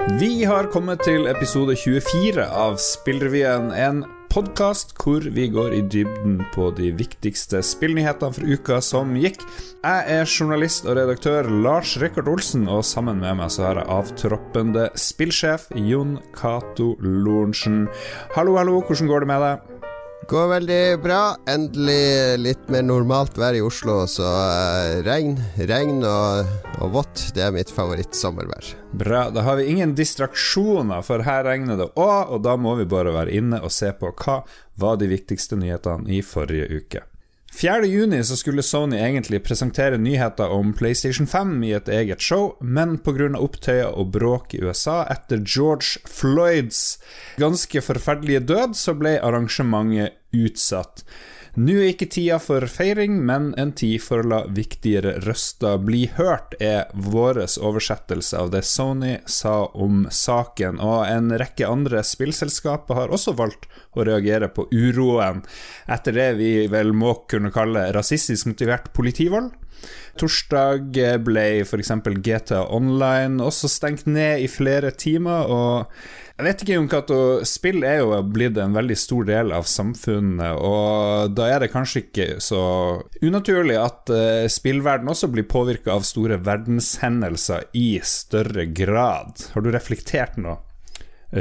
Vi har kommet til episode 24 av Spillrevyen, en podkast hvor vi går i dybden på de viktigste spillnyhetene for uka som gikk. Jeg er journalist og redaktør Lars Rikard Olsen, og sammen med meg så har jeg avtroppende spillsjef Jon Cato Lorentzen. Hallo, hallo, hvordan går det med deg? Går veldig bra. Endelig litt mer normalt vær i Oslo, så uh, regn, regn og, og vått, det er mitt favorittsommervær. Bra. Da har vi ingen distraksjoner, for her regner det òg, og da må vi bare være inne og se på hva var de viktigste nyhetene i forrige uke. 4.6 så skulle Sony egentlig presentere nyheter om PlayStation 5 i et eget show, men pga. opptøyer og bråk i USA etter George Floyds ganske forferdelige død, så ble arrangementet utsatt. Nå er ikke tida for feiring, men en tid for å la viktigere røster bli hørt, er vår oversettelse av det Sony sa om saken, og en rekke andre spillselskaper har også valgt å reagere på uroen etter det vi vel må kunne kalle rasistisk motivert politivold. Torsdag ble f.eks. GTA Online også stengt ned i flere timer, og jeg vet ikke, Jon Cato. Spill er jo blitt en veldig stor del av samfunnet, og da er det kanskje ikke så unaturlig at uh, spillverden også blir påvirka av store verdenshendelser i større grad. Har du reflektert noe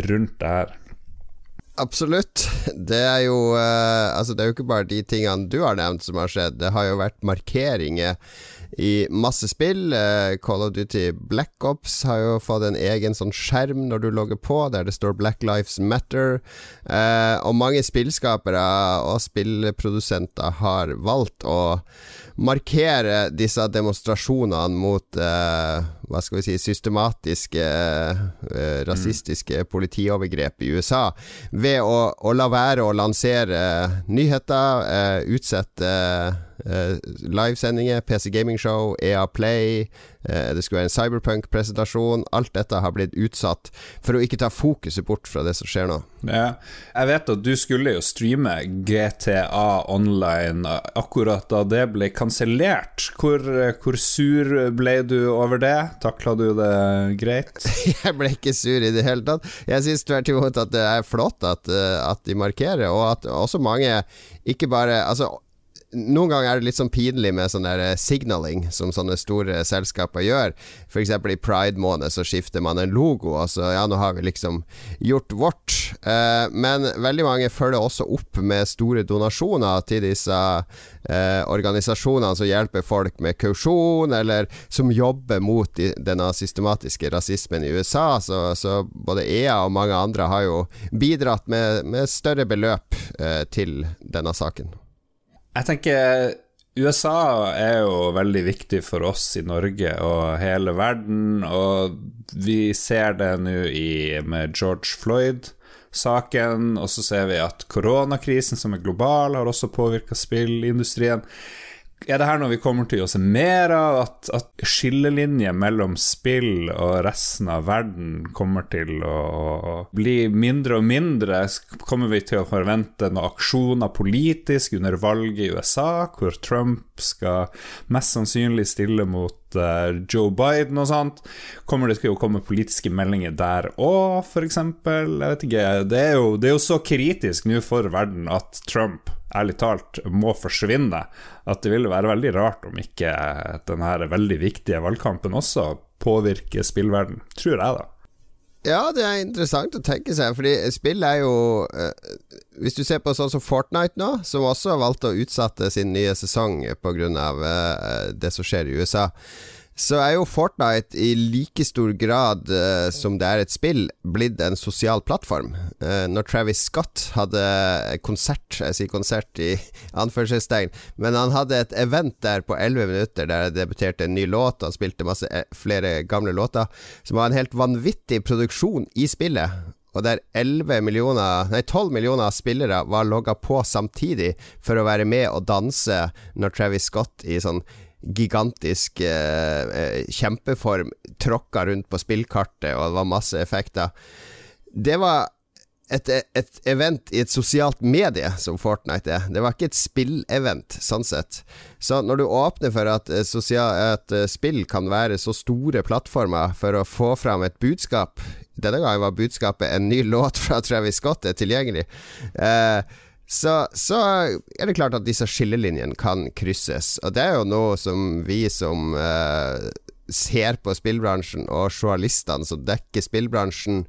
rundt det her? Absolutt. Det er jo uh, Altså, det er jo ikke bare de tingene du har nevnt som har skjedd. Det har jo vært markeringer i masse spill. Uh, Call of Duty Black Ops har jo fått en egen sånn skjerm når du logger på, der det står Black Lives Matter. Uh, og mange spillskapere og spillprodusenter har valgt å markere disse demonstrasjonene mot uh, hva skal vi si systematiske uh, rasistiske mm. politiovergrep i USA ved å, å, la være å lansere nyheter, utsette Uh, livesendinger, PC Gaming Show, EA Play. Uh, det skulle være en Cyberpunk-presentasjon. Alt dette har blitt utsatt for å ikke ta fokuset bort fra det som skjer nå. Ja, jeg vet at du skulle jo streame GTA online akkurat da det ble kansellert. Hvor, hvor, sur ble du over det? Takla du det greit? jeg ble ikke sur i det hele tatt. Jeg syns tvert imot at det er flott at, eh, at de markerer, og at også mange ikke bare Altså noen ganger er det litt sånn pinlig med sånn der eh, signaling som sånne store selskaper gjør. F.eks. i pride-måned så skifter man en logo, og så ja, nå har vi liksom gjort vårt. Eh, men veldig mange følger også opp med store donasjoner til disse eh, organisasjonene som hjelper folk med kausjon, eller som jobber mot de, denne systematiske rasismen i USA. Så, så, både EA og mange andre har jo bidratt med, med større beløp til denne saken. Jeg tenker USA er jo veldig viktig for oss i Norge og hele verden, og vi ser det nå med George Floyd-saken, og så ser vi at koronakrisen, som er global, har også påvirka spillindustrien er det her noe vi kommer til å se mer av? At, at skillelinjer mellom spill og resten av verden kommer til å, bli mindre og mindre? Kommer vi til å forvente noen aksjoner politisk under valget i USA, hvor Trump skal mest sannsynlig stille mot uh, Joe Biden og sånt? Kommer det til å komme politiske meldinger der òg, f.eks.? Jeg vet ikke. Det er, jo, det er jo så kritisk nå for verden at Trump ærlig talt må forsvinne. At det ville være veldig rart om ikke denne veldig viktige valgkampen også påvirker spillverden, tror jeg, da. Ja, det er interessant å tenke seg, fordi spill er jo uh, Hvis du ser på sånn som Fortnite nå, som også har valgt å utsette sin nye sesong pga. Uh, det som skjer i USA så er jo Fortnite i like stor grad uh, som det er et spill, blitt en sosial plattform. Uh, når Travis Scott hadde konsert, jeg sier konsert i anførselstegn, men han hadde et event der på 11 minutter der det debuterte en ny låt, han spilte masse eh, flere gamle låter, som var en helt vanvittig produksjon i spillet og der 11 millioner, nei 12 millioner spillere var logga på samtidig for å være med og danse når Travis Scott i sånn gigantisk eh, eh, kjempeform tråkka rundt på spillkartet, og det var masse effekter. Det var et, et, event i et sosialt medie, som Fortnite er. Det var ikke et spillevent, sånn sett. Så når du åpner for at, eh, sosial, at eh, spill kan være så store plattformer for å få fram et budskap Denne gangen var budskapet en ny låt fra Travis Scott er tilgjengelig. Eh, så, så, er det klart at disse skillelinjene kan krysses. Og det er jo noe som vi som eh, ser på spillbransjen, og journalistene som dekker spillbransjen,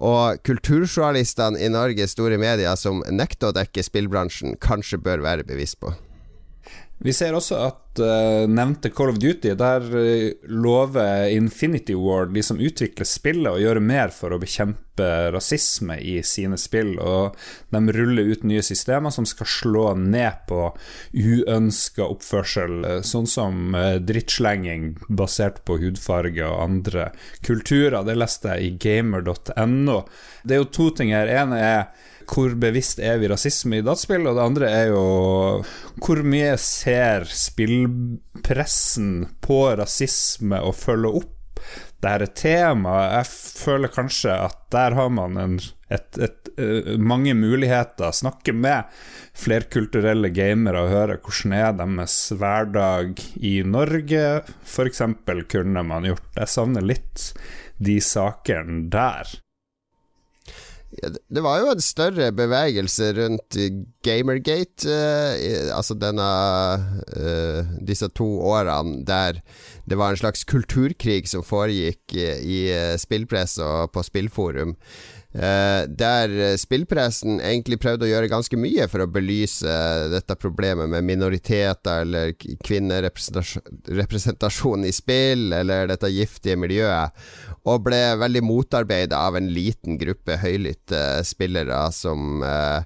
og kulturjournalistene i Norge, store medier som nekter å dekke spillbransjen, kanskje bør være bevisst på. Vi ser også at uh, nevnte Call of Duty, der uh, lover Infinity Ward, de som utvikler spillet, å gjøre mer for å bekjempe rasisme i sine spill. Og de ruller ut nye systemer som skal slå ned på uønska oppførsel, uh, sånn som drittslenging basert på hudfarge og andre kulturer. Det leste jeg i gamer.no. Det er jo to ting her. En er hvor bevisst er vi rasisme i dataspill, og det andre er jo hvor mye ser spillpressen på rasisme å følge opp dette temaet? Jeg føler kanskje at der har man en, et, et, et, mange muligheter. Snakke med flerkulturelle gamere og høre hvordan er deres hverdag i Norge, f.eks. kunne man gjort. Jeg savner litt de sakene der. Det var jo en større bevegelse rundt Gamergate, eh, altså denne eh, disse to årene der det var en slags kulturkrig som foregikk i, i eh, spillpress og på spillforum. Uh, der spillpressen egentlig prøvde å gjøre ganske mye for å belyse dette problemet med minoriteter eller kvinnerepresentasjon i spill, eller dette giftige miljøet, og ble veldig motarbeida av en liten gruppe høylytte spillere som uh,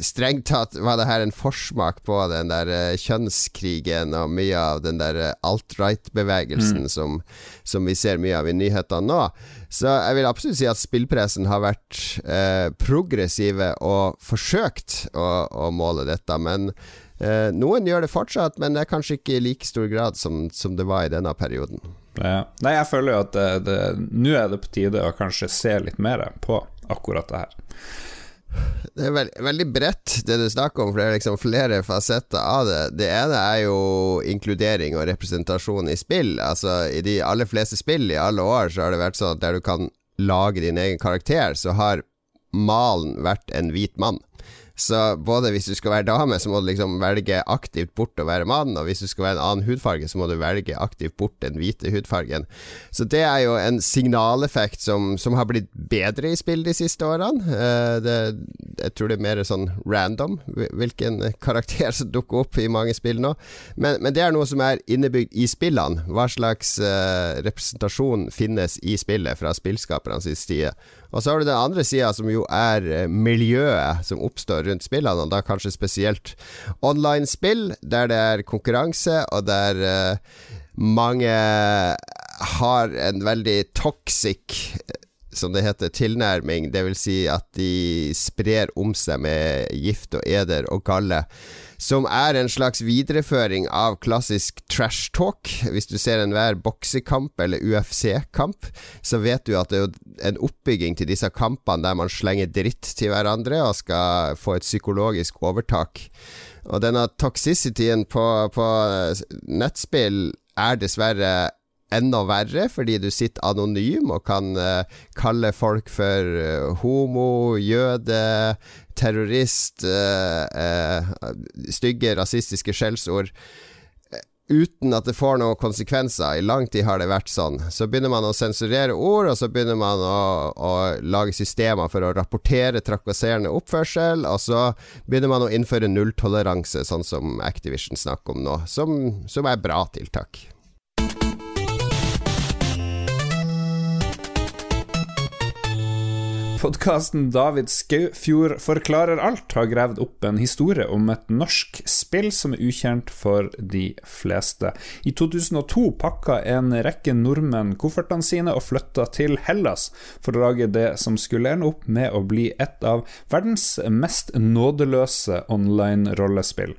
Strengt tatt var det her en forsmak på den der uh, kjønnskrigen og mye av den der alt-right-bevegelsen mm. som, som, vi ser mye av i nyhetene nå. Så jeg vil absolutt si at spillpressen har vært eh, progressive og forsøkt å, å måle dette. Men eh, noen gjør det fortsatt, men det er kanskje ikke i like stor grad som, som det var i denne perioden. Ja. Nei, jeg føler jo at nå er det på tide å kanskje se litt mer på akkurat det her. Det er veld, veldig bredt, det du snakker om, for det er liksom flere fasetter av det. Det ene er jo inkludering og representasjon i spill. Altså I de aller fleste spill i alle år så har det vært sånn at der du kan lage din egen karakter, så har malen vært en hvit mann. Så både hvis du skal være dame, så må du liksom velge aktivt bort å være mann, og hvis du skal være en annen hudfarge, så må du velge aktivt bort den hvite hudfargen. Så det er jo en signaleffekt som, som har blitt bedre i spill de siste årene. Uh, det, jeg tror det er mer sånn random hvilken karakter som dukker opp i mange spill nå. Men, men det er noe som er innebygd i spillene. Hva slags uh, representasjon finnes i spillet fra spillskapernes side. Og så har du den andre sida, som jo er eh, miljøet som oppstår rundt spillene, og da kanskje spesielt online-spill, der det er konkurranse, og der uh, mange har en veldig toxic som det heter, tilnærming, dvs. Si at de sprer om seg med gift og eder og galle som er en slags videreføring av klassisk trash talk. Hvis du ser enhver boksekamp eller UFC-kamp, så vet du at det er en oppbygging til disse kampene der man slenger dritt til hverandre og skal få et psykologisk overtak. Og denne toxicityen på, på nettspill er dessverre enda verre, fordi du sitter anonym og kan uh, kalle folk for uh, homo, jøde, terrorist, uh, stygge rasistiske skjellsord. Uten at det får noen konsekvenser. I lang tid har det vært sånn. Så begynner man å sensurere ord, og så begynner man å, å lage systemer for å rapportere trakasserende oppførsel, og så begynner man å innføre nulltoleranse, sånn som Activision snakker om nå, som, som er bra tiltak. Podkasten David Skaufjord forklarer alt har gravd opp en historie om et norsk spill som er ukjent for de fleste. I 2002 pakka en rekke nordmenn koffertene sine og flytta til Hellas for å lage det som skulle ende opp med å bli et av verdens mest nådeløse online-rollespill.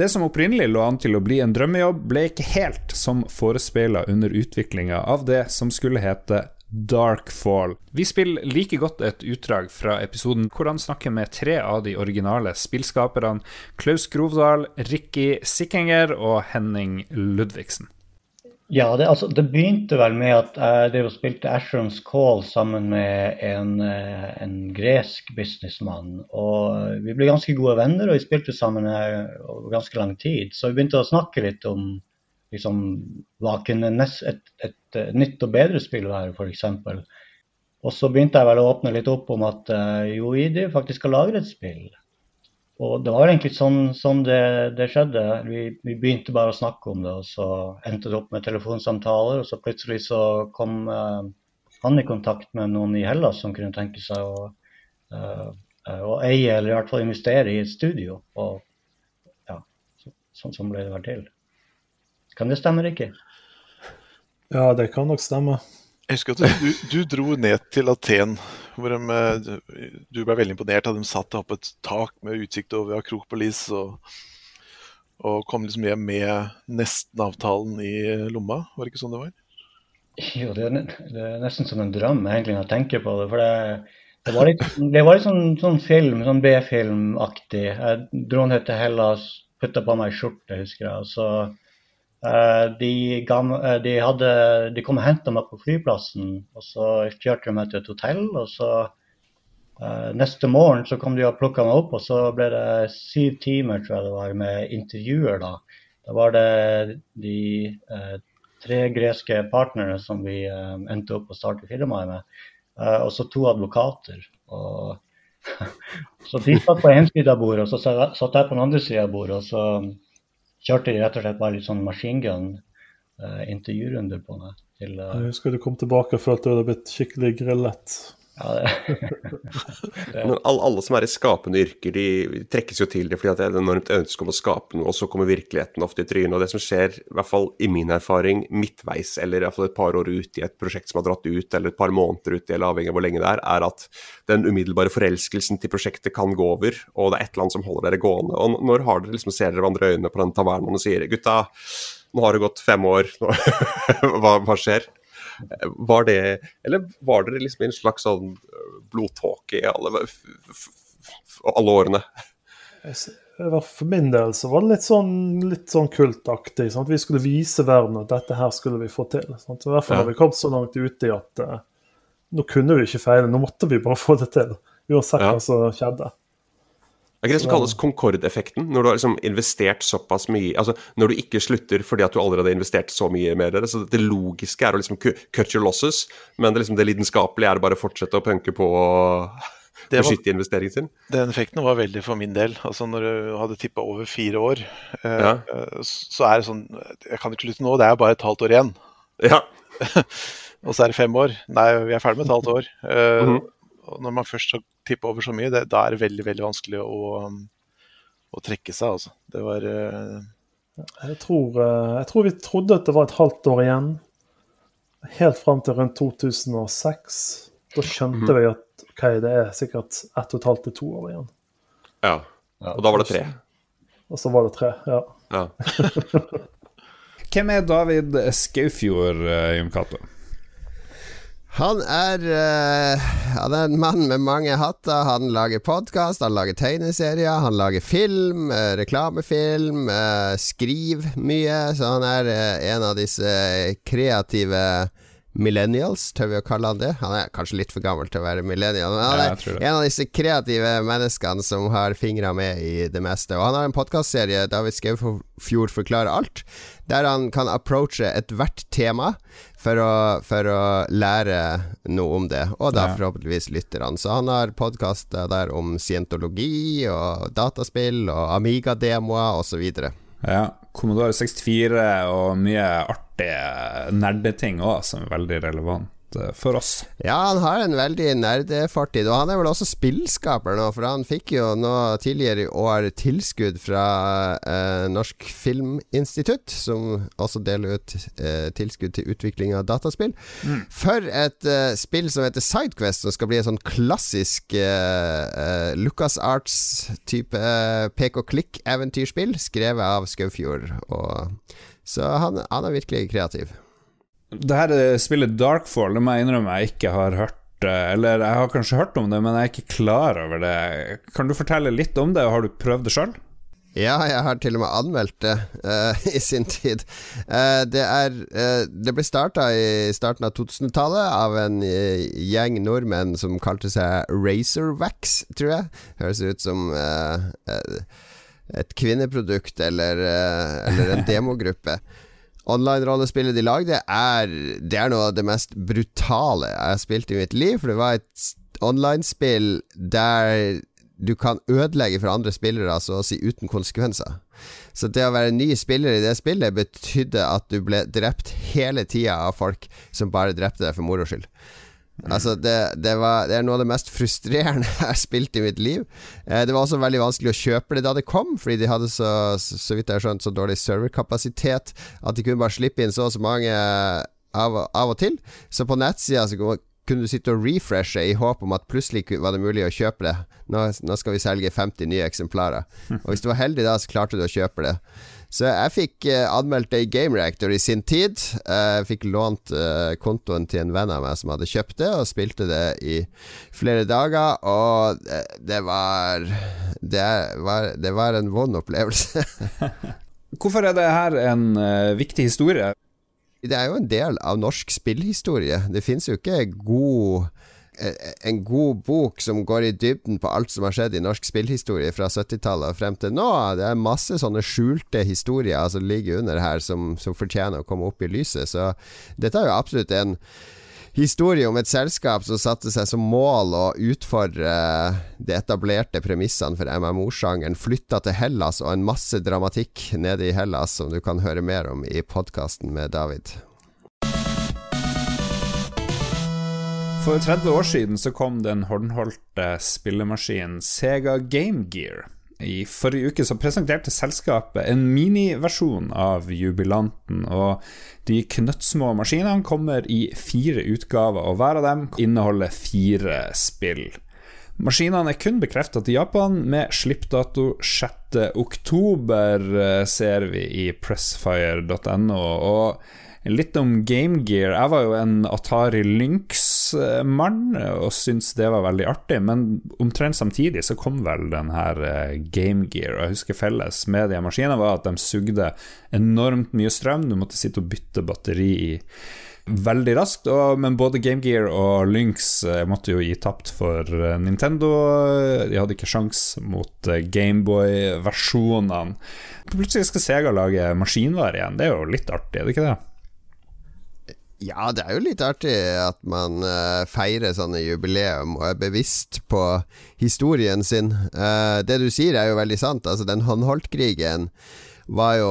Det som opprinnelig lå an til å bli en drømmejobb, ble ikke helt som forespeila under utviklinga av det som skulle hete Darkfall. Vi spiller like godt et utdrag fra episoden hvor han snakker med tre av de originale spillskaperne Klaus Grovdal, Ricky Sikkenger og Henning Ludvigsen. Ja, det, altså, det, begynte vel med at jeg drev spilte Asherons Call sammen med en, eh, en, gresk businessmann. Og vi ble ganske gode venner, og vi spilte sammen over ganske lang tid. Så vi begynte å snakke litt om liksom, hva kunne nest, et, et, et nytt og bedre spill være, f.eks. Og så begynte jeg vel å åpne litt opp om at eh, jo, ID faktisk skal lage et spill. Og det var egentlig sånn, sånn det, det, skjedde. Vi, vi, begynte bare å snakke om det, og så endte det opp med telefonsamtaler. Og så plutselig så kom uh, han i kontakt med noen i Hellas som kunne tenke seg å, uh, å eie, eller i hvert fall investere i et studio. Og ja, så, sånn, som ble det vel til. Kan det stemme, Rikke? Ja, det kan nok stemme. Jeg husker at du, du dro ned til Aten, hvor de, du ble veldig imponert av at de satt oppe et tak med utsikt over Akropolis, og, og kom liksom hjem med nesten-avtalen i lomma. Var det ikke sånn det var? Jo, det er, det er nesten som en drøm egentlig når jeg tenker på det. For det, det var litt, det var litt sånn, sånn film, sånn B-filmaktig. Jeg dro ned til Hellas, putta på meg skjorte, husker jeg. og så de, gamle, eh, de, hadde, de, kom og henta meg på flyplassen, og så kjørte de meg til et hotell. og så uh, Neste morgen så kom de og plukka meg opp, og så ble det syv timer tror jeg det var, med intervjuer. Da Da var det de uh, tre greske partnerne som vi uh, endte opp å starte firmaet med, og så to advokater. og så de satt på én side av bordet, og så satt jeg på den andre sida av bordet. og så kjørte de rett og slett bare litt sånn machine gun-intervjurunder uh, på meg. Til, uh, jeg husker du kom tilbake og følte du hadde blitt skikkelig grillet. Ja. Men alle, alle, som er i skapende yrker, de trekkes jo til det fordi det er et enormt ønske om å skape noe, og så kommer virkeligheten ofte i trynet. Og det som skjer, i hvert fall i min erfaring, midtveis, eller i hvert fall et par år ut i et prosjekt som har dratt ut, eller et par måneder ut, eller avhengig av hvor lenge det er, er at den umiddelbare forelskelsen til prosjektet kan gå over, og det er et eller annet som holder dere gående. Og når har dere liksom ser dere hverandre i øynene på den tavernen og sier gutta, nå har det gått fem år, hva, hva skjer? Var det Eller var dere liksom i en slags sånn øh, blodtåke i alle, alle årene? For min del så var det litt sånn, litt sånn kultaktig. Sant? Vi skulle vise verden at dette her skulle vi få til. Sant? I hvert fall ja. har vi kommet så langt ute i at uh, nå kunne vi ikke feile, nå måtte vi bare få det til. Uansett ja. hva som skjedde. Det er ikke det som kalles Concorde-effekten, når du har liksom investert såpass mye Altså når du ikke slutter fordi at du allerede har investert så mye mer. Så det logiske er å liksom cut your losses, men det, liksom, det lidenskapelige er å bare fortsette å punke på og beskytte investeringen sin. Den effekten var veldig for min del. Altså Når du hadde tippa over fire år, eh, ja. så er det sånn Jeg kan ikke slutte nå, det er bare et halvt år igjen. Ja. og så er det fem år. Nei, vi er ferdig med et halvt år. Uh, mm -hmm. Når man først har tippa over så mye, det, da er det veldig veldig vanskelig å, um, å trekke seg. Altså. Det var uh... jeg, tror, uh, jeg tror vi trodde at det var et halvt år igjen. Helt fram til rundt 2006. Da skjønte mm. vi at ok, det er sikkert ett og et halvt til to år igjen. Ja. Og da var det tre. Og så var det tre, ja. ja. Hvem er David Skaufjord, Jim Jon Cato? Han er, uh, han er en mann med mange hatter. Han lager podkast, han lager tegneserier, han lager film, uh, reklamefilm, uh, skriver mye. Så han er en av disse kreative millennials, tør vi å kalle han det? Han er kanskje litt for gammel til å være millennial, men han er en av disse kreative menneskene som har fingra med i det meste. Og han har en podkastserie, David Skaufjord forklarer alt, der han kan approache ethvert tema for å, for å, lære noe om det, og da ja. forhåpentligvis lytterne. Så han har podkaster der om scientologi og dataspill og Amiga-demoer osv. Ja. Commodore 64 og mye artige nerdeting òg, som er veldig relevant. Eh, for oss. Ja, han har en veldig nerdefartid, og han er vel også spillskaper nå, for han fikk jo nå tidligere i år tilskudd fra eh, Norsk Filminstitutt, som også deler ut eh, tilskudd til utvikling av dataspill, mm. for et eh, spill som heter Sidequest, som skal bli en sånn klassisk eh, eh, Lucas Arts-type pek og klikk-eventyrspill, skrevet av Skaufjord. Og, så han, han er virkelig kreativ. Det her spillet Darkfall, det må jeg innrømme jeg ikke har hørt. Eller jeg har kanskje hørt om det, men jeg er ikke klar over det. Kan du fortelle litt om det, og har du prøvd det sjøl? Ja, jeg har til og med anmeldt det uh, i sin tid. Uh, det, er, uh, det ble starta i starten av 2000-tallet av en gjeng nordmenn som kalte seg Razorwax, tror jeg. Høres ut som et kvinneprodukt eller, eller en demogruppe. Online-rollespillet de lagde, er, det er noe av det mest brutale jeg har spilt i mitt liv. For det var et online-spill der du kan ødelegge for andre spillere så å si uten konsekvenser. Så det å være ny spiller i det spillet betydde at du ble drept hele tida av folk som bare drepte deg for moro skyld. Altså det, det, var, det, er noe av det mest frustrerende jeg har spilt i mitt liv. Eh, det var også veldig vanskelig å kjøpe det da det kom, fordi de hadde så, så vidt jeg har skjønt, så dårlig serverkapasitet at de kunne bare slippe inn så og så mange av, av og til. Så på nettsida kunne du sitte og refreshe i håp om at plutselig var det mulig å kjøpe det. Nå, nå skal vi selge 50 nye eksemplarer. Og hvis du var heldig da, så klarte du å kjøpe det. Så jeg fikk uh, anmeldt det i Game Reactor i sin tid. Uh, jeg fikk lånt uh, kontoen til en venn av meg som hadde kjøpt det, og spilte det i flere dager. Og det, var, det var Det var en vond opplevelse. Hvorfor er det her en viktig historie? Det er jo en del av norsk spillhistorie. Det finnes jo ikke god eh, en god bok som går i dybden på alt som har skjedd i norsk spillhistorie fra 70-tallet og frem til nå. Det er masse sånne skjulte historier som ligger under her, som, som fortjener å komme opp i lyset. Så dette er jo absolutt en historie om et selskap som satte seg som mål å utfordre de etablerte premissene for MMO-sjangeren, flytta til Hellas og en masse dramatikk nede i Hellas, som du kan høre mer om i podkasten med David. For 30 år siden så kom den håndholdte spillemaskinen Sega Game Gear. I forrige uke så presenterte selskapet en miniversjon av Jubilanten, og de knøttsmå maskinene kommer i fire utgaver, og hver av dem inneholder fire spill. Maskinene er kun bekreftet i Japan, med slippdato 6.10, eh, ser vi i pressfire.no. Og Litt om Game Gear. Jeg var jo en Atari Lynx-mann og syntes det var veldig artig, men omtrent samtidig så kom vel den her eh, Game Gear. Og jeg husker felles med de maskinene var at de sugde enormt mye strøm. Du måtte sitte og bytte batteri veldig raskt. Men både Game Gear og Lynx eh, måtte jo gi tapt for eh, Nintendo. De hadde ikke sjans mot Gameboy-versjonene. Plutselig skal Sega lage maskinvare igjen. Det er jo litt artig, er det ikke det? Ja, det er jo litt artig at man uh, feirer sånne jubileum og er bevisst på historien sin. Uh, det du sier er jo veldig sant. Altså, den håndholdtkrigen var jo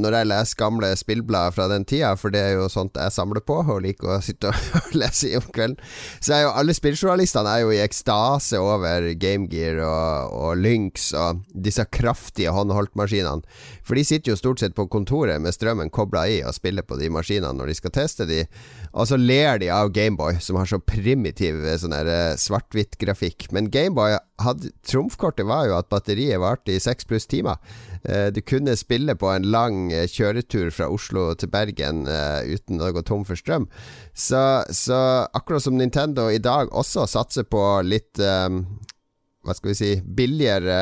Når jeg leser gamle spillblader fra den tida, for det er jo sånt jeg samler på og liker å sitte og lese i om kvelden, så er jo alle spilljournalistene er jo i ekstase over Gamegear og, og Lynx og disse kraftige håndholdtmaskinene. For de sitter jo stort sett på kontoret med strømmen kobla i og spiller på de maskinene når de skal teste de, og så ler de av Gameboy, som har så primitiv eh, sånn eh, svart-hvitt-grafikk. Men Gameboy hadde Trumfkortet var jo at batteriet varte i seks pluss timer. Eh, du kunne spille på en lang kjøretur fra Oslo til Bergen uten å gå tom for strøm. Så, så akkurat som Nintendo i dag også satser på litt um, hva skal vi si billigere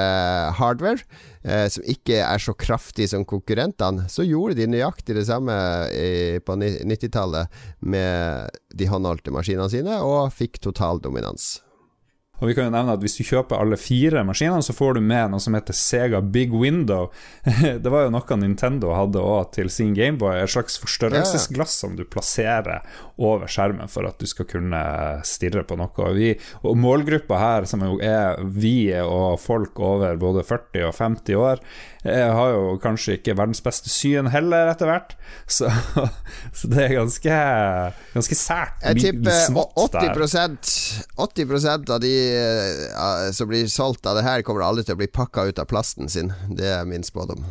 hardware, eh, som ikke er så kraftig som konkurrentene, så gjorde de nøyaktig det samme i, på 90-tallet med de håndholdte maskinene sine, og fikk total dominans. Og vi kan jo nevne at Hvis du kjøper alle fire maskinene, så får du med noe som heter Sega Big Window. det var jo noe Nintendo hadde også til sin Gameboy. Et slags forstørrelsesglass som du plasserer over skjermen for at du skal kunne stirre på noe. Og, vi, og målgruppa her, som jo er vi og folk over både 40 og 50 år, jeg har jo kanskje ikke verdens beste syn heller, etter hvert. Så, så det er ganske, ganske sært. Jeg tipper 80%, 80% av de uh, som blir solgt av det her, kommer aldri til å bli pakka ut av plasten sin. Det er min spådom.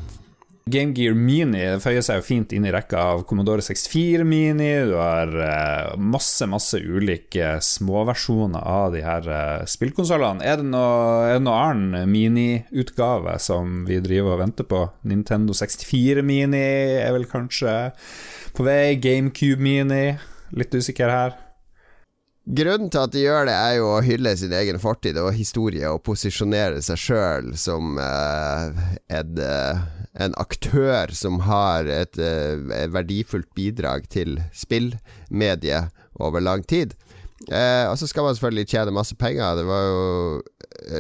Game Gear Mini føyer seg jo fint inn i rekka av Commodore 64 Mini. Du har eh, masse, masse ulike småversjoner av de her eh, spillkonsollene. Er det noe, noe annen miniutgave som vi driver og venter på? Nintendo 64 Mini er vel kanskje på vei. GameCube Mini. Litt usikker her. Grunnen til at de gjør det, er jo å hylle sin egen fortid og historie og posisjonere seg sjøl som uh, en, uh, en, aktør som har et, uh, et verdifullt bidrag til spillmediet over lang tid. Eh, og så skal man selvfølgelig tjene masse penger. Det var jo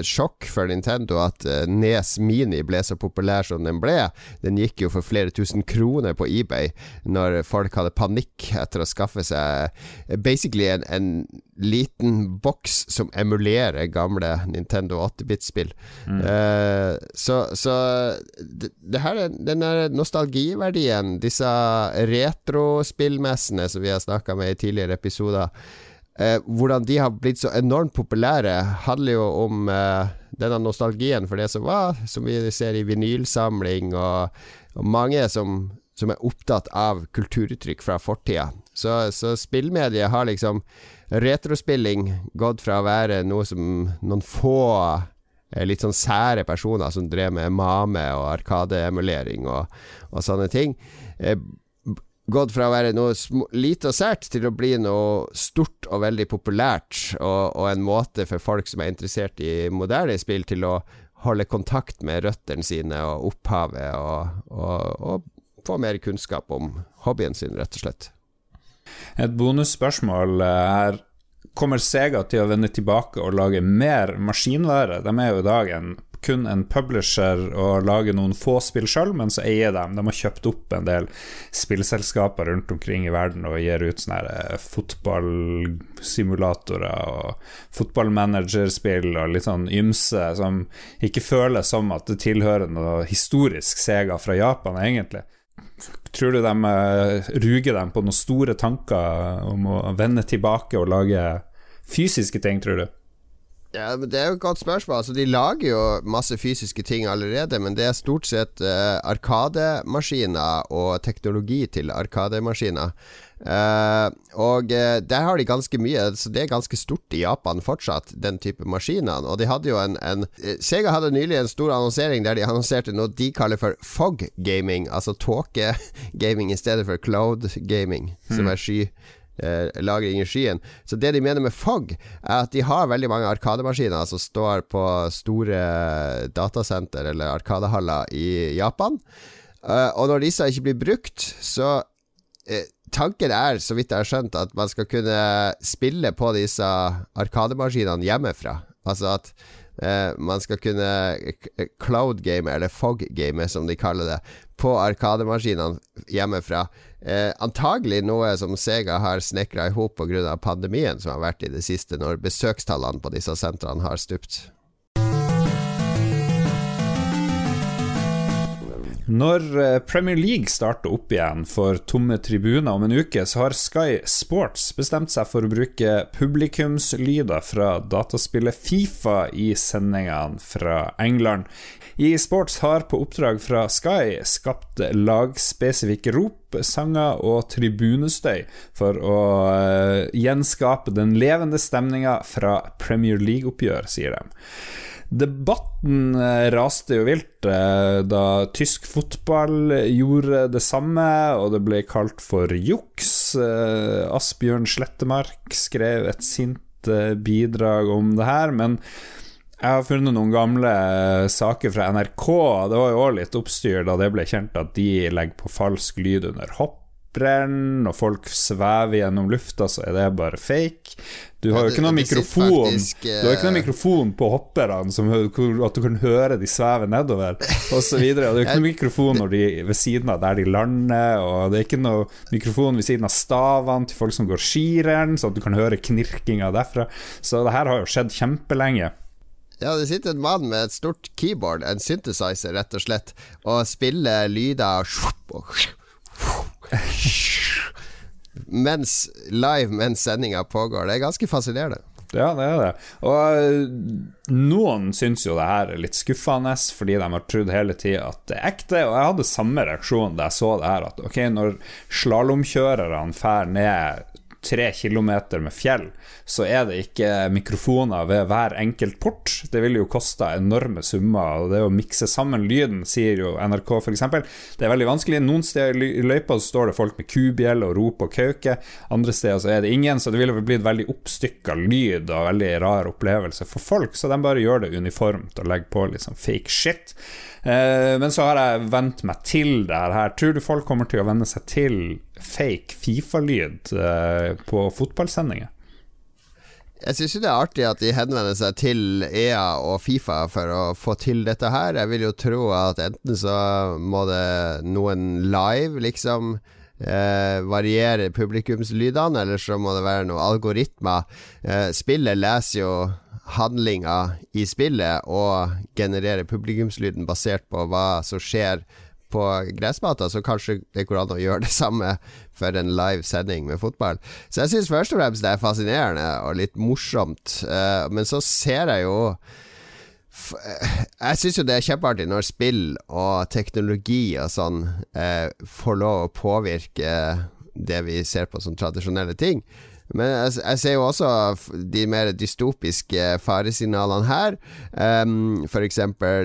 sjokk for Nintendo at uh, Nes Mini ble så populær som den ble. Den gikk jo for flere tusen kroner på eBay når folk hadde panikk etter å skaffe seg basically en, en, liten boks som emulerer gamle Nintendo 8-bit-spill. Mm. Uh, så, så det, det, her er den der nostalgiverdien, disse retrospillmessene som vi har snakka med i tidligere episoder eh, hvordan de har blitt så enormt populære, handler jo om eh, denne nostalgien for det som var, som vi ser i vinylsamling, og, og mange som, som, er opptatt av kulturuttrykk fra fortida. Så, så spillmediet har liksom Retrospilling gått fra å være noe som noen få eh, litt sånn sære personer som drev med mame og arkadeemulering og, og sånne ting, eh, gått fra å være noe lite og sært til å bli noe stort og veldig populært, og, og, en måte for folk som er interessert i moderne spill, til å holde kontakt med røttene sine og opphavet, og, og, og få mer kunnskap om hobbyen sin, rett og slett. Et bonusspørsmål er Kommer Sega til å vende tilbake og lage mer maskinvare? De er jo i dag en kun en publisher og lager noen få spill sjøl, men så eier de. De har kjøpt opp en del spillselskaper rundt omkring i verden og gir ut sånne eh, fotballsimulatorer og fotballmanagerspill og litt sånn ymse som ikke føles som at det tilhører noe historisk Sega fra Japan, egentlig. Tror du de eh, ruger dem på noen store tanker om å vende tilbake og lage fysiske ting, tror du? Ja, Det er jo et godt spørsmål. Altså, de lager jo masse fysiske ting allerede, men det er stort sett uh, arkademaskiner og teknologi til arkademaskiner. Uh, og uh, der har de ganske mye, så det er ganske stort i Japan fortsatt, den type maskiner. Og de hadde jo en, en Sega hadde nylig en stor annonsering der de annonserte noe de kaller for fog gaming, altså tåkegaming i stedet for cloud gaming, hmm. som er sky eh, lagring i skyen. Så det de mener med FOG, er at de har veldig mange arkademaskiner som står på store datasenter eller arkadehaller i Japan. Eh, og når disse ikke blir brukt, så eh, Tanken er, så vidt jeg har skjønt, at man skal kunne spille på disse arkademaskinene hjemmefra. Altså at man skal kunne cloud game, eller fog game, som de kaller det, på arkademaskinene hjemmefra. Eh, antagelig noe som Sega har snekra i hop pga. pandemien som har vært i det siste, når besøkstallene på disse sentrene har stupt. Når eh, Premier League starter opp igjen for tomme tribuner om en uke, så har Sky Sports bestemt seg for å bruke publikumslyder fra dataspillet Fifa i sendingene fra England. I Sports har på oppdrag fra Sky skapt lagspesifikke rop, sanger og tribunestøy for å uh, gjenskape den levende stemninga fra Premier League-oppgjør, sier de. Debatten eh, raste jo vilt uh, da tysk fotball gjorde det samme, og det ble kalt for juks. Asbjørn Slettemark skrev et sint bidrag om det her, men jeg har funnet noen gamle eh, saker fra NRK. Det var jo òg litt oppstyr da det ble kjent at de legger på falsk lyd under hopprenn, og folk svever gjennom lufta, så er det bare fake. Du har jo ikke noen mikrofon faktisk, Du har ikke noen eh, mikrofon på hopperne som at du kan høre de sveve nedover, osv. Det er ikke noen mikrofon de ved siden av der de lander, og det er ikke noen mikrofon ved siden av stavene til folk som går skirenn, så at du kan høre knirkinga derfra. Så det her har jo skjedd kjempelenge. Ja, det sitter en mann med et stort keyboard, en synthesizer, rett og slett, og spiller lyder mens live mens sendinga pågår. Det er ganske fascinerende. Ja, det er det. Og eh, noen syns jo det her er litt skuffende, fordi de har trodd hele tida at det er ekte. Og jeg hadde samme reaksjon da jeg så det her, at ok, når slalåmkjørerne drar ned tre kilometer med fjell, så er det ikke mikrofoner ved hver enkelt port. Det vil jo koste enorme summer. Og det å mikse sammen lyden, sier jo NRK f.eks., det er veldig vanskelig. Noen steder i løypa står det folk med kubjell og rop og kauker, Andre steder så er det ingen, så det ville blitt veldig oppstykka lyd og veldig rar opplevelse for folk. Så de bare gjør det uniformt og legger på litt sånn fake shit. Eh, men så har jeg vent meg til det her. Tror du folk kommer til å venne seg til fake Fifa-lyd eh, på fotballsendinger? Jeg syns det er artig at de henvender seg til EA og Fifa for å få til dette her. Jeg vil jo tro at enten så må det noen live liksom eh, variere publikumslydene, eller så må det være noen algoritmer. Eh, spillet leser jo handlinga i spillet og genererer publikumslyden basert på hva som skjer på gressmatta, så kanskje det går an å gjøre det samme for en live sending med fotball. Så jeg syns først og fremst det er fascinerende og litt morsomt, uh, men så ser jeg jo jeg syns jo det er kjempeartig når spill og teknologi og sånn uh, får lov å påvirke det vi ser på som tradisjonelle ting. Men jeg, jeg, ser jo også de mer dystopiske faresignalene her. Um, F.eks.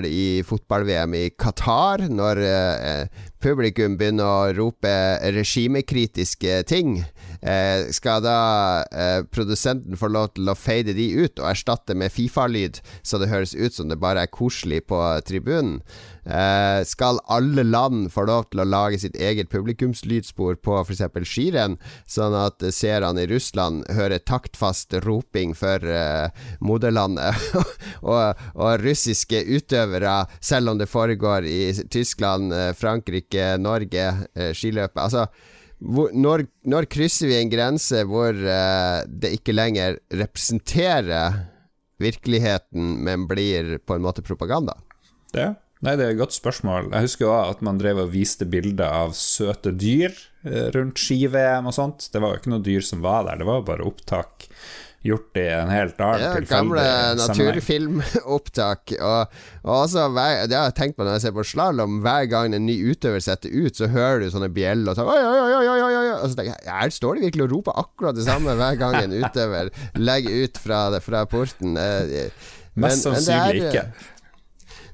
i fotball-VM i Qatar, når uh, publikum begynner å rope regimekritiske ting. Uh, skal da uh, produsenten få lov til å fade de ut og erstatte med Fifa-lyd, så det høres ut som det bare er koselig på tribunen? Eh, skal alle land få lov til å lage sitt eget publikumslydspor på f.eks. skirenn, sånn at seerne i Russland hører taktfast roping for eh, moderlandet, og, og, russiske utøvere, selv om det foregår i Tyskland, eh, Frankrike, Norge, eh, skiløpet Altså hvor, når, når, krysser vi en grense hvor uh, det ikke lenger representerer virkeligheten, men blir på en måte propaganda? Det Nei, det er et godt spørsmål. Jeg husker også at man drev og viste bilder av søte dyr eh, rundt ski-VM og sånt. Det var jo ikke noe dyr som var der, det var bare opptak gjort i en helt annen ja, Gamle naturfilmopptak. Og, og også, det har jeg tenkt på når jeg ser på slalåm. Hver gang en ny utøver setter ut, så hører du sånne bjeller og sånn oi, oi, oi, oi, oi. Og så tenker jeg, her står de virkelig og roper akkurat det samme hver gang en utøver legger ut fra, fra porten. Eh, men, Mest sannsynlig ikke.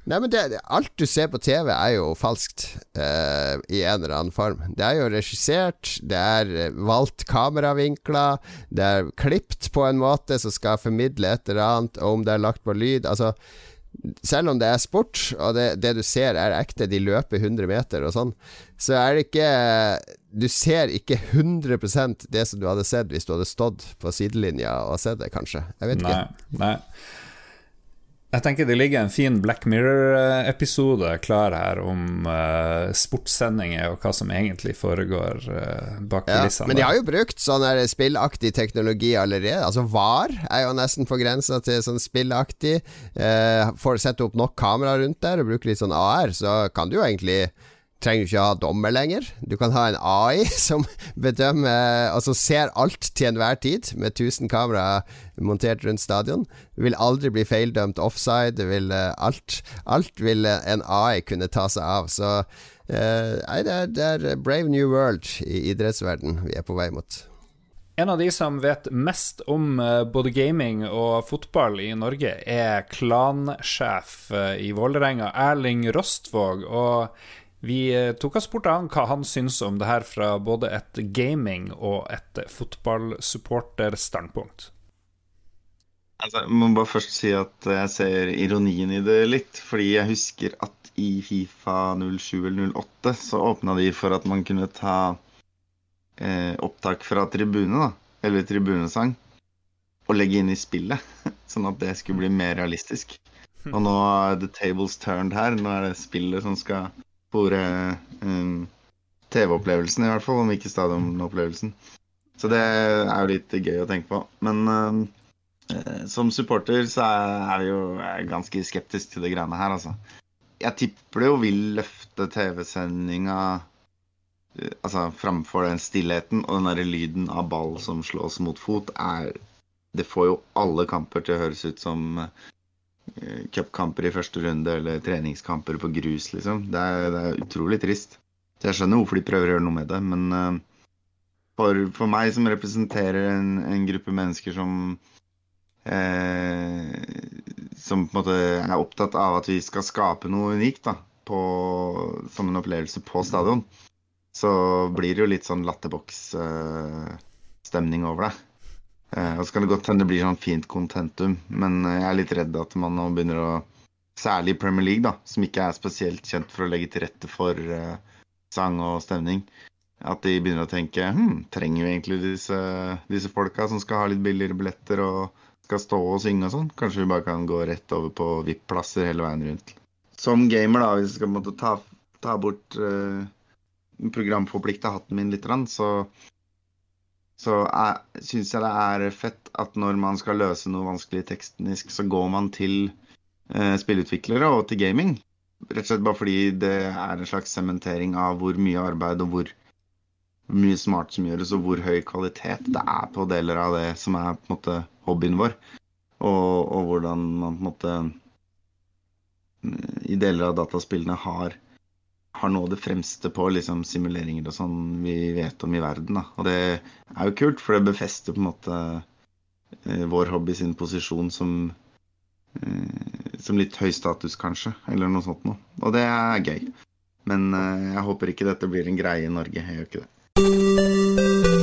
Nei, men det, Alt du ser på TV, er jo falskt uh, i en eller annen form. Det er jo regissert, det er eh, valgt kameravinkler, det er klipt på en måte som skal formidle et eller annet, og om det er lagt på lyd Altså, selv om det er sport, og det, det du ser er ekte, de løper 100 meter og sånn, så er det ikke Du ser ikke 100% det som du hadde sett hvis du hadde stått på sidelinja og sett det, kanskje. Jeg vet. Nei, nei. Jeg tenker det ligger en fin Black Mirror-episode klar her om uh, sportssendinger og hva som egentlig foregår uh, bak kulissene. Ja, men de har jo brukt sånn spillaktig teknologi allerede. Altså VAR er jo nesten på grensa til sånn spillaktig. Uh, får sette opp nok kamera rundt der og bruke litt sånn AR, så kan du jo egentlig trenger du ikke ha dommer lenger. Du kan ha en AI som bedømmer Altså ser alt til enhver tid, med 1000 kamera montert rundt stadion. Du vil aldri bli feildømt offside. Det vil, uh, alt, alt vil uh, en AI kunne ta seg av. Så nei, det er, det er brave new world i idrettsverden vi er på vei mot. En av de som vet mest om både gaming og fotball i Norge, er klansjef i Vålerenga, Erling Rostvåg. Og vi eh, tok og spurte han hva han syns om det her fra både et gaming- og et fotballsupporterstandpunkt. Altså, jeg må bare først si at jeg ser ironien i det litt. Fordi jeg husker at i Fifa 07 eller 08 så åpna de for at man kunne ta eh, opptak fra tribune, da. Eller tribunesang. Og legge inn i spillet. Sånn at det skulle bli mer realistisk. Og nå er the tables turned her. Nå er det spillet som skal spore um, TV-opplevelsen, i hvert fall, om ikke stadionopplevelsen. Så det er jo litt gøy å tenke på. Men um, som supporter så er vi jo ganske skeptisk til det greiene her, altså. Jeg tipper det jo vil løfte TV-sendinga altså framfor den stillheten og den derre lyden av ball som slås mot fot, er det får jo alle kamper til å høres ut som cupkamper i første runde eller treningskamper på grus, liksom. Det er, det er, utrolig trist. Så jeg skjønner hvorfor de prøver å gjøre noe med det, men uh, for, for, meg som representerer en, en gruppe mennesker som eh, som på en måte er opptatt av at vi skal skape noe unikt da, på, som en opplevelse på stadion, så blir det jo litt sånn latterboks-stemning eh, over det. Eh, og så kan det godt hende det blir sånn fint contentum, men jeg er litt redd at man nå begynner å Særlig i Premier League, da, som ikke er spesielt kjent for å legge til rette for uh, sang og stemning. At de begynner å tenke hm, trenger vi egentlig disse, disse folka som skal ha litt billigere billetter og skal stå og synge og sånn. Kanskje vi bare kan gå rett over på VIP-plasser hele veien rundt. Som gamer, da, hvis jeg skal måtte ta, ta bort uh, programforplikta hatten min litt, så, så syns jeg det er fett at når man skal løse noe vanskelig tekstnisk, så går man til eh, spillutviklere og til gaming. Rett og slett bare fordi det er en slags sementering av hvor mye arbeid og hvor mye smart som gjøres, og hvor høy kvalitet det er på deler av det som er på en måte hobbyen vår. Og, og hvordan man på en måte i deler av dataspillene har, har av det fremste på liksom, simuleringer og sånn vi vet om i verden. Da. Og det er jo kult, for det befester på en måte eh, vår hobby sin posisjon som, eh, som litt høy status, kanskje, eller noe sånt noe. Og det er gøy. Men eh, jeg håper ikke dette blir en greie i Norge. Jeg gjør ikke det.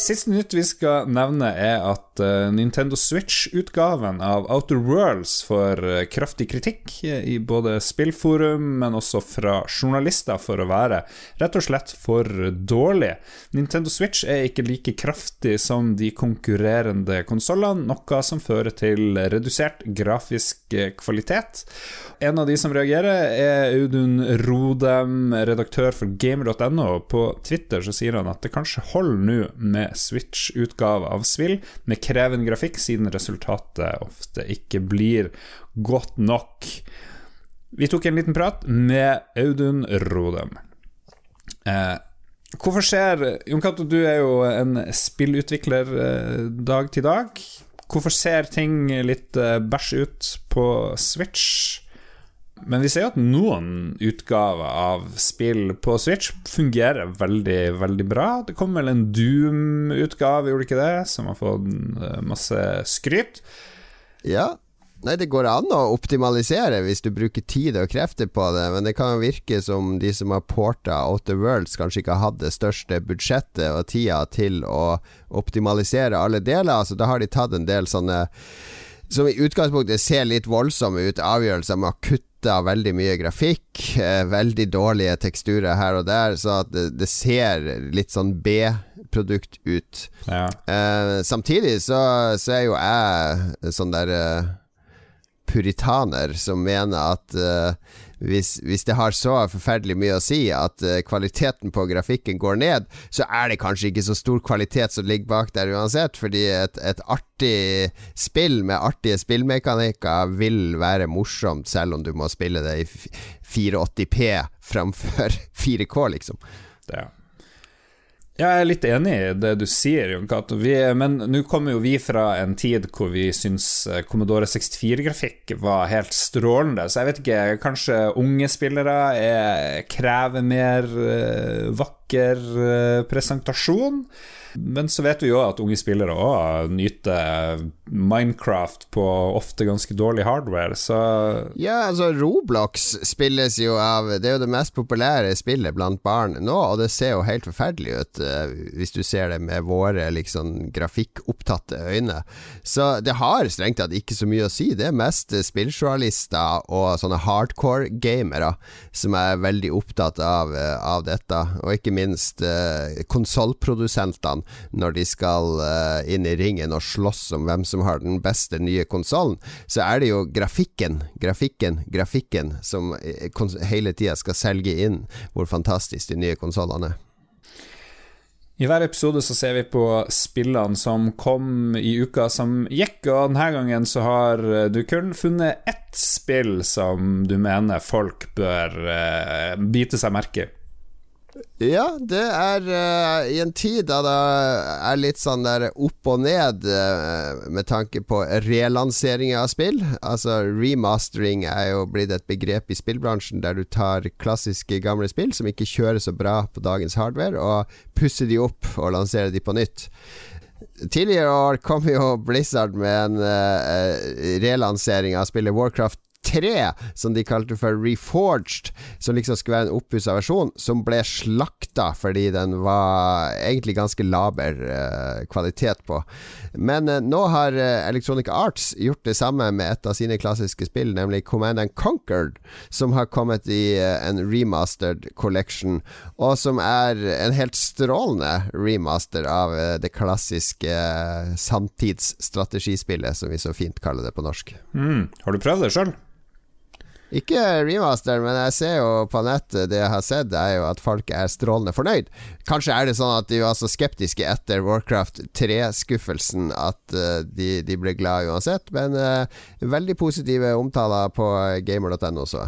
Siste nytt vi skal nevne, er at uh, Nintendo Switch-utgaven av Outer Worlds får uh, kraftig kritikk i både spillforum, men også fra journalister for å være rett og slett for dårlig. Nintendo Switch er ikke like kraftig som de konkurrerende konsollene, noe som fører til redusert grafisk eh, kvalitet. En av de som reagerer, er Audun Rodem, redaktør for gamer.no. På Twitter så sier han at det kanskje holder nå med Switch-utgave av spill med krevende grafikk, siden resultatet ofte ikke blir godt nok. Vi tok en liten prat med Audun Rodem. Eh, hvorfor ser Jon Cato, du er jo en spillutvikler eh, dag til dag. Hvorfor ser ting litt eh, bæsj ut på Switch? Men vi ser jo at noen utgaver av spill på Switch fungerer veldig, veldig bra. Det kom vel en Doom-utgave, gjorde ikke det? Som har fått eh, masse skryt. Ja. Nei, det går an å optimalisere hvis du bruker tid og krefter på det, men det kan virke som de som har porta Outer Worlds, kanskje ikke har hatt det største budsjettet og tida til å optimalisere alle deler. Altså, da har de tatt en del sånne som i utgangspunktet ser litt voldsomme ut, avgjørelser med å kutte kutta veldig mye grafikk. Eh, veldig dårlige teksturer her og der, så det, det ser litt sånn B-produkt ut. Ja. Eh, samtidig så, så, er jo jeg sånn der eh, puritaner som mener at eh, hvis, hvis, det har så forferdelig mye å si at uh, kvaliteten på grafikken går ned, så er det kanskje ikke så stor kvalitet som ligger bak der uansett, fordi et, et artig spill med artige spillmekanikker vil være morsomt, selv om du må spille det i 480P framfor 4K, liksom. Det, jeg er litt enig i det du sier, Jon Cato. Men nå kommer jo vi fra en tid hvor vi syns eh, Commodore 64-grafikk var helt strålende. Så jeg vet ikke, kanskje unge spillere er, krever mer uh, vakker uh, presentasjon? Men så vet vi jo at unge spillere òg nyter Minecraft på ofte ganske dårlig hardware, så Ja, altså, Roblox spilles jo av Det er jo det mest populære spillet blant barn nå, og det ser jo helt forferdelig ut uh, hvis du ser det med våre liksom grafikkopptatte øyne. Så det har strengt tatt ikke så mye å si. Det er mest spilljournalister og sånne hardcore-gamere som er veldig opptatt av, uh, av dette, og ikke minst uh, konsollprodusentene når de skal uh, inn i ringen og slåss om hvem som har den beste nye konsollen, så er det jo grafikken, grafikken, grafikken som eh, hele tida skal selge inn hvor fantastisk de nye konsollene er. I hver episode så ser vi på spillene som kom i uka som gikk, og denne gangen så har du kun funnet ett spill som du mener folk bør uh, bite seg merke i. Ja, det er uh, i en tid da det er litt sånn der opp og ned uh, med tanke på relansering av spill. Altså remastering er jo blitt et begrep i spillbransjen der du tar klassiske gamle spill som ikke kjører så bra på dagens hardware, og pusser de opp og lanserer de på nytt. Tidligere år kom jo Blizzard med en uh, relansering av spillet Warcraft 3, som de kalte for Reforged, som liksom skulle være en oppussa versjon, som ble slakta fordi den var egentlig ganske laber eh, kvalitet på. Men eh, nå har eh, Electronic Arts gjort det samme med et av sine klassiske spill, nemlig Command and Conquered, som har kommet i en remastered collection, og som er en helt strålende remaster av det klassiske samtidsstrategispillet, som vi så fint kaller det på norsk. Mm. Har du prøvd det sjøl? Ikke remaster, men jeg ser jo på nettet Det jeg har sett, er jo at folk er strålende fornøyd. Kanskje er det sånn at de var så skeptiske etter Warcraft 3-skuffelsen at uh, de, de, ble glad uansett. Men uh, veldig positive omtaler på gamer.no også.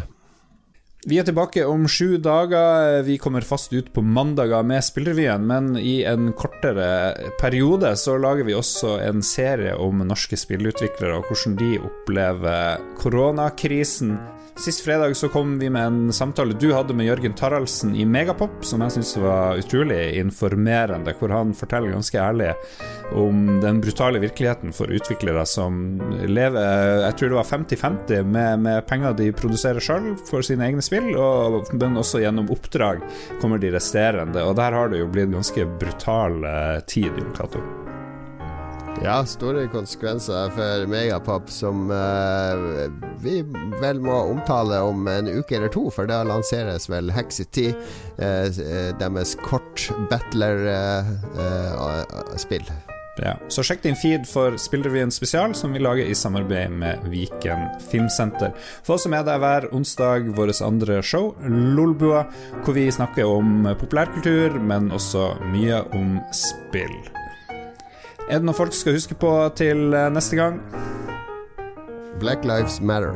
Vi er tilbake om sju dager. Vi kommer fast ut på mandager med Spillrevyen, men i en kortere periode så lager vi også en serie om norske spillutviklere og hvordan de opplever koronakrisen. Sist fredag så kom vi med en samtale du hadde med Jørgen Taraldsen i Megapop, som jeg syns var utrolig informerende, hvor han forteller ganske ærlig om den brutale virkeligheten for utviklere som lever Jeg tror det var 50-50 med, med, penger de produserer sjøl for sine egne spill, og, men også gjennom oppdrag kommer de resterende. Og der har det jo blitt ganske brutal tid, Jon Cato. Ja, store konsekvenser for Megapop, som uh, vi vel må omtale om en uke eller to, for da lanseres vel Hexity, uh, deres kort-battler-spill. Uh, ja, så sjekk din feed for Spillrevyen spesial, som vi lager i samarbeid med Viken Filmsenter. For oss som er der hver onsdag, vårt andre show, Lolbua, hvor vi snakker om populærkultur, men også mye om spill. Er det noe folk skal huske på til neste gang? Black Lives Matter.